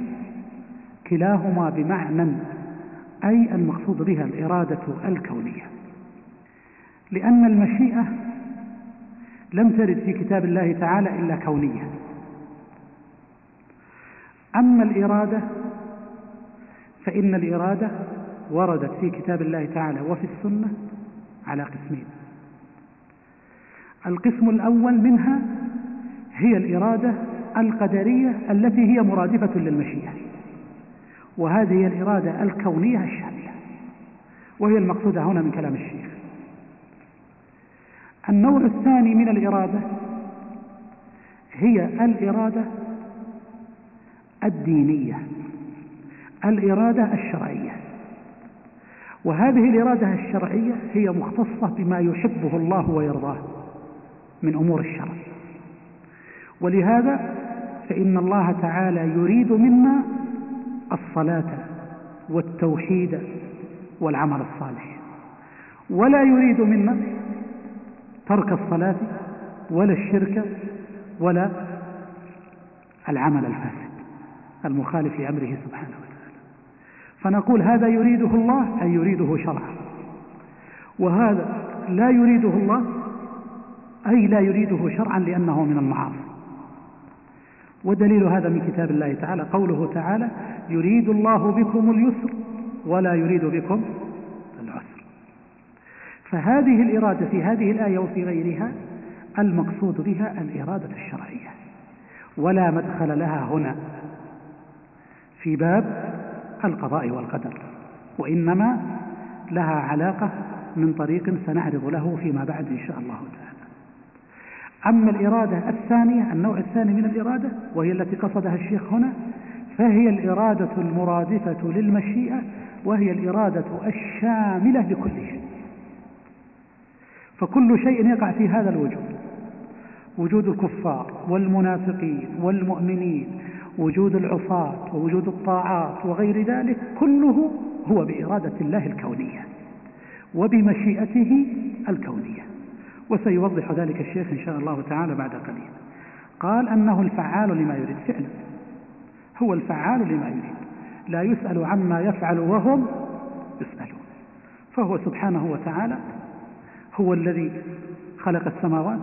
كلاهما بمعنى أي المقصود بها الإرادة الكونية. لأن المشيئة لم ترد في كتاب الله تعالى إلا كونية. أما الإرادة فإن الإرادة وردت في كتاب الله تعالى وفي السنة على قسمين. القسم الأول منها هي الإرادة القدرية التي هي مرادفة للمشيئة وهذه هي الإرادة الكونية الشاملة وهي المقصودة هنا من كلام الشيخ. النوع الثاني من الإرادة هي الإرادة الدينية الإرادة الشرعية. وهذه الإرادة الشرعية هي مختصة بما يحبه الله ويرضاه من أمور الشرع. ولهذا فإن الله تعالى يريد منا الصلاة والتوحيد والعمل الصالح. ولا يريد منا ترك الصلاة ولا الشرك ولا العمل الفاسد. المخالف لأمره سبحانه وتعالى. فنقول هذا يريده الله أي يريده شرعا وهذا لا يريده الله أي لا يريده شرعا لأنه من المعاصي. ودليل هذا من كتاب الله تعالى قوله تعالى يريد الله بكم اليسر ولا يريد بكم العسر. فهذه الإرادة في هذه الآية وفي غيرها المقصود بها الإرادة الشرعية. ولا مدخل لها هنا. في باب القضاء والقدر وإنما لها علاقة من طريق سنعرض له فيما بعد إن شاء الله تعالى. أما الإرادة الثانية النوع الثاني من الإرادة وهي التي قصدها الشيخ هنا فهي الإرادة المرادفة للمشيئة وهي الإرادة الشاملة لكل شيء. فكل شيء يقع في هذا الوجود وجود الكفار والمنافقين والمؤمنين وجود العصاة ووجود الطاعات وغير ذلك كله هو بإرادة الله الكونية وبمشيئته الكونية. وسيوضح ذلك الشيخ إن شاء الله تعالى بعد قليل. قال أنه الفعال لما يريد فعلا. هو الفعال لما يريد. لا يسأل عما يفعل وهم يسألون. فهو سبحانه وتعالى هو الذي خلق السماوات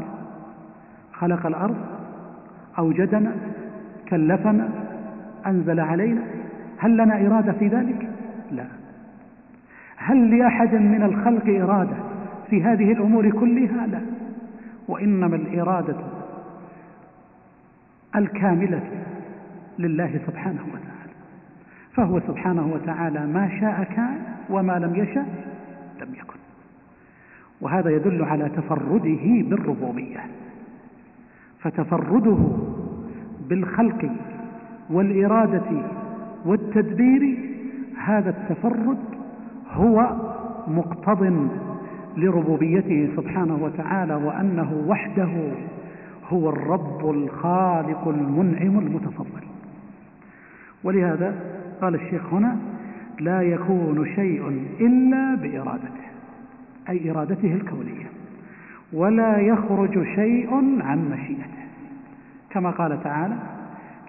خلق الأرض أوجدنا كلفنا أنزل علينا. هل لنا إرادة في ذلك؟ لا. هل لأحد من الخلق إرادة في هذه الأمور كلها؟ لا. وإنما الإرادة الكاملة لله سبحانه وتعالى. فهو سبحانه وتعالى ما شاء كان وما لم يشاء لم يكن. وهذا يدل على تفرده بالربوبية. فتفرده بالخلق والإرادة والتدبير هذا التفرد هو مقتض لربوبيته سبحانه وتعالى وأنه وحده هو الرب الخالق المنعم المتفضل. ولهذا قال الشيخ هنا لا يكون شيء إلا بإرادته أي إرادته الكونية ولا يخرج شيء عن مشيئته. كما قال تعالى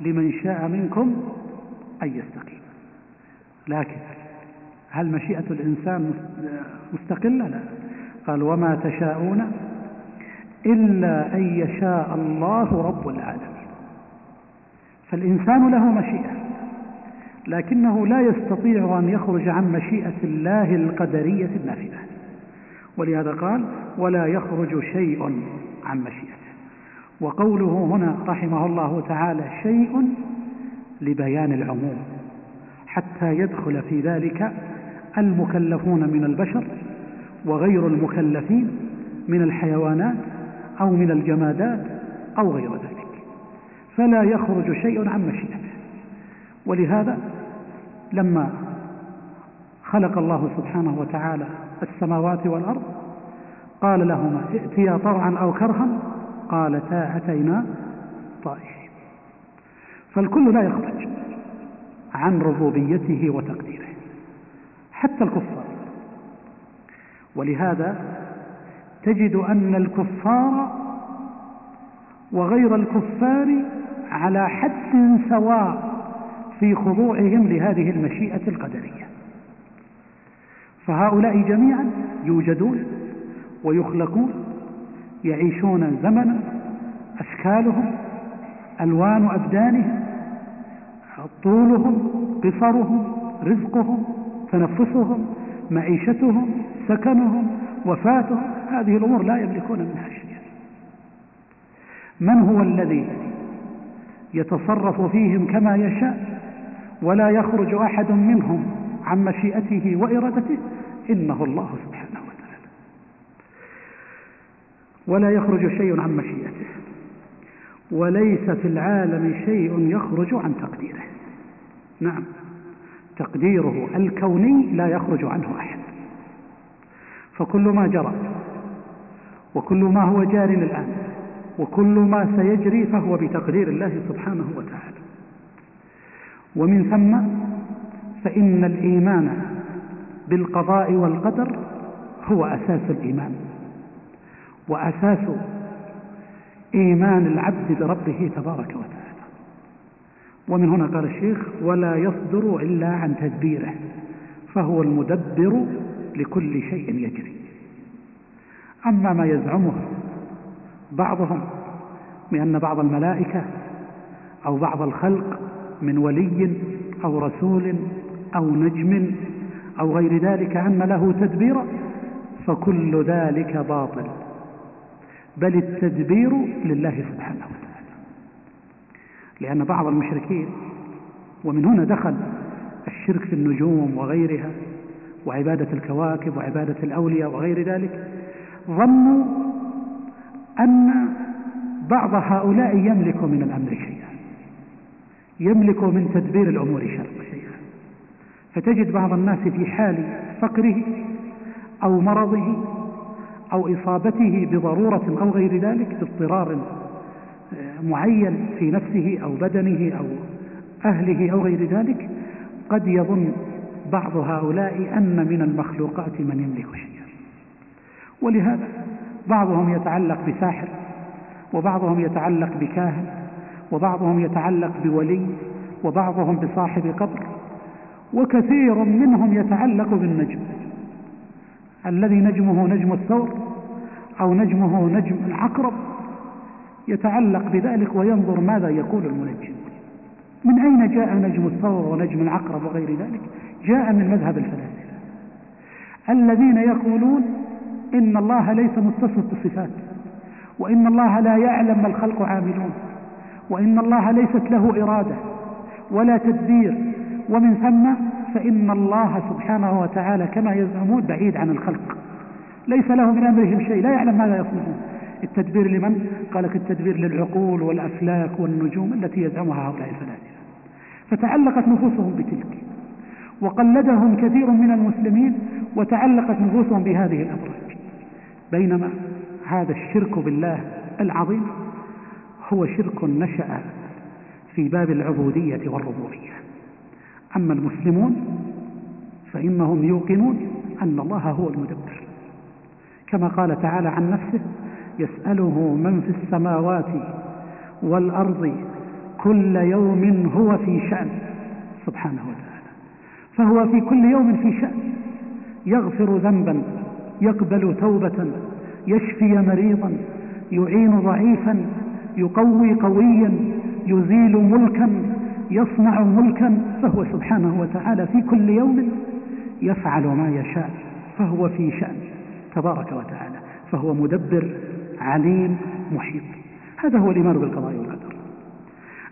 لمن شاء منكم أن يستقيم لكن هل مشيئة الإنسان مستقلة؟ لا. قال وما تشاءون إلا أن يشاء الله رب العالمين فالإنسان له مشيئة لكنه لا يستطيع أن يخرج عن مشيئة الله القدرية النافذة. ولهذا قال ولا يخرج شيء عن مشيئته وقوله هنا رحمه الله تعالى شيء لبيان العموم حتى يدخل في ذلك المكلفون من البشر وغير المكلفين من الحيوانات أو من الجمادات أو غير ذلك. فلا يخرج شيء عن مشيئته. ولهذا لما خلق الله سبحانه وتعالى السماوات والأرض قال لهما ائتيا طوعا أو كرها قالتا أتينا طائعين فالكل لا يخرج عن ربوبيته وتقديره حتى الكفار. ولهذا تجد أن الكفار وغير الكفار على حد سواء في خضوعهم لهذه المشيئة القدرية. فهؤلاء جميعا يوجدون ويخلقون يعيشون زمنا أشكالهم ألوان أبدانهم طولهم قصرهم رزقهم تنفسهم معيشتهم سكنهم وفاتهم هذه الأمور لا يملكون منها شيئا. من هو الذي يتصرف فيهم كما يشاء؟ ولا يخرج أحد منهم عن مشيئته وإرادته؟ إنه الله سبحانه وتعالى ولا يخرج شيء عن مشيئته. وليس في العالم شيء يخرج عن تقديره. نعم. تقديره الكوني لا يخرج عنه أحد. فكل ما جرى وكل ما هو جار الآن وكل ما سيجري فهو بتقدير الله سبحانه وتعالى. ومن ثم فإن الإيمان بالقضاء والقدر هو أساس الإيمان. وأساس إيمان العبد بربه تبارك وتعالى. ومن هنا قال الشيخ ولا يصدر إلا عن تدبيره فهو المدبر لكل شيء يجري. أما ما يزعمه بعضهم بأن بعض الملائكة أو بعض الخلق من ولي أو رسول أو نجم أو غير ذلك أن له تدبيرا فكل ذلك باطل. بل التدبير لله سبحانه وتعالى. لأن بعض المشركين ومن هنا دخل الشرك في النجوم وغيرها وعبادة الكواكب وعبادة الأولياء وغير ذلك ظنوا أن بعض هؤلاء يملك من الأمر شيئا يملك من تدبير الأمور شيئا فتجد بعض الناس في حال فقره أو مرضه أو إصابته بضرورة أو غير ذلك باضطرار آه، معين في نفسه أو بدنه أو أهله أو غير ذلك قد يظن بعض هؤلاء أن من المخلوقات من يملك شيئا. ولهذا بعضهم يتعلق بساحر وبعضهم يتعلق بكاهن وبعضهم يتعلق بولي وبعضهم بصاحب قبر وكثير منهم يتعلق بالنجم. الذي نجمه نجم الثور أو نجمه نجم العقرب يتعلق بذلك وينظر ماذا يقول المنجم. من أين جاء نجم الثور ونجم العقرب وغير ذلك؟ جاء من مذهب الفلاسفة. الذين يقولون إن الله ليس متصف بالصفات وإن الله لا يعلم ما الخلق عاملون وإن الله ليست له إرادة ولا تدبير ومن ثم فإن الله سبحانه وتعالى كما يزعمون بعيد عن الخلق. ليس له من أمرهم شيء. لا يعلم ماذا يصنعون. التدبير لمن؟ قال لك التدبير للعقول والأفلاك والنجوم التي يزعمها هؤلاء الفلاسفة فتعلقت نفوسهم بتلك. وقلدهم كثير من المسلمين وتعلقت نفوسهم بهذه الأبراج بينما هذا الشرك بالله العظيم هو شرك نشأ في باب العبودية والربوبية. أما المسلمون فإنهم يوقنون أن الله هو المدبر. كما قال تعالى عن نفسه يسأله من في السماوات والأرض كل يوم هو في شأن. سبحانه وتعالى. فهو في كل يوم في شأن. يغفر ذنبا يقبل توبة يشفي مريضا يعين ضعيفا يقوي قويا يزيل ملكا يصنع ملكا فهو سبحانه وتعالى في كل يوم يفعل ما يشاء فهو في شأن تبارك وتعالى فهو مدبر عليم محيط. هذا هو الإيمان بالقضاء والقدر.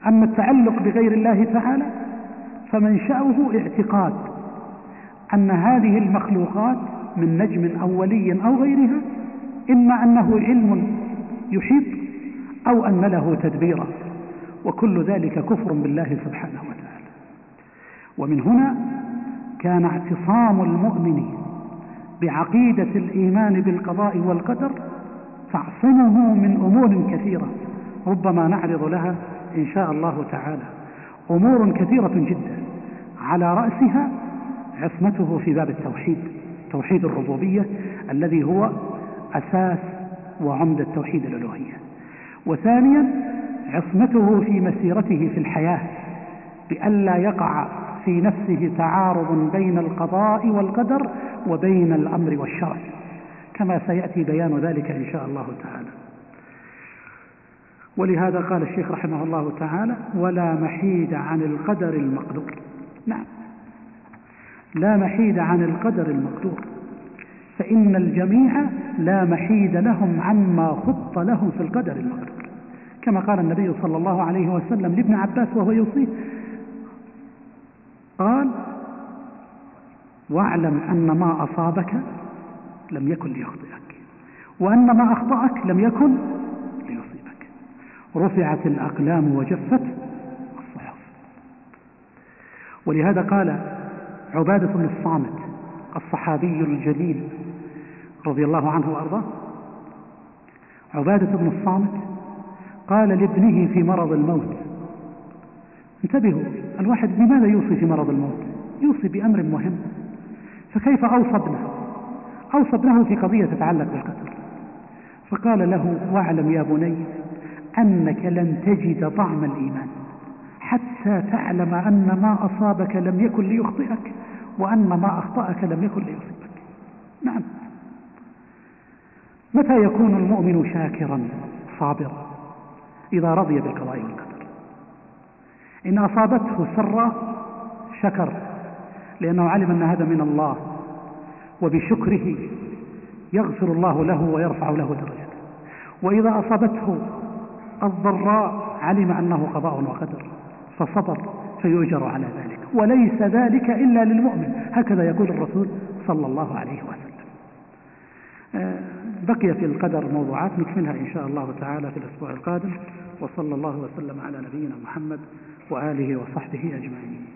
أما التعلق بغير الله تعالى فمنشأه اعتقاد أن هذه المخلوقات من نجم أولي أو غيرها إما أنه علم يحيط أو أن له تدبيرا. وكل ذلك كفر بالله سبحانه وتعالى. ومن هنا كان اعتصام المؤمن بعقيدة الإيمان بالقضاء والقدر تعصمه من أمور كثيرة ربما نعرض لها إن شاء الله تعالى. أمور كثيرة جدا. على رأسها عصمته في باب التوحيد توحيد الربوبية الذي هو أساس وعمدة توحيد الألوهية. وثانيا عصمته في مسيرته في الحياة بألا يقع في نفسه تعارض بين القضاء والقدر وبين الأمر والشرع. كما سيأتي بيان ذلك إن شاء الله تعالى. ولهذا قال الشيخ رحمه الله تعالى ولا محيد عن القدر المقدور. نعم. لا محيد عن القدر المقدور. فإن الجميع لا محيد لهم عما خط لهم في القدر المقدور. كما قال النبي صلى الله عليه وسلم لابن عباس وهو يوصيه. قال واعلم أن ما أصابك لم يكن ليخطئك وأن ما أخطأك لم يكن ليصيبك. رفعت الأقلام وجفت الصحف. ولهذا قال عبادة بن الصامت الصحابي الجليل رضي الله عنه وأرضاه عبادة بن الصامت قال لابنه في مرض الموت. انتبهوا الواحد لماذا يوصي في مرض الموت؟ يوصي بأمر مهم. فكيف أوصى ابنه أوصى ابنه في قضية تتعلق بالقدر فقال له واعلم يا بني أنك لن تجد طعم الإيمان حتى تعلم أن ما أصابك لم يكن ليخطئك وأن ما أخطأك لم يكن ليصيبك نعم. متى يكون المؤمن شاكرا صابرا؟ إذا رضي بالقضاء والقدر إن أصابته سرا شكر لأنه علم أن هذا من الله وبشكره يغفر الله له ويرفع له درجته وإذا أصابته الضراء علم أنه قضاء وقدر فصبر فيؤجر على ذلك. وليس ذلك إلا للمؤمن. هكذا يقول الرسول صلى الله عليه وسلم. آه، بقي في القدر موضوعات نكملها إن شاء الله تعالى في الأسبوع القادم وصلى الله وسلم على نبينا محمد وآله وصحبه أجمعين.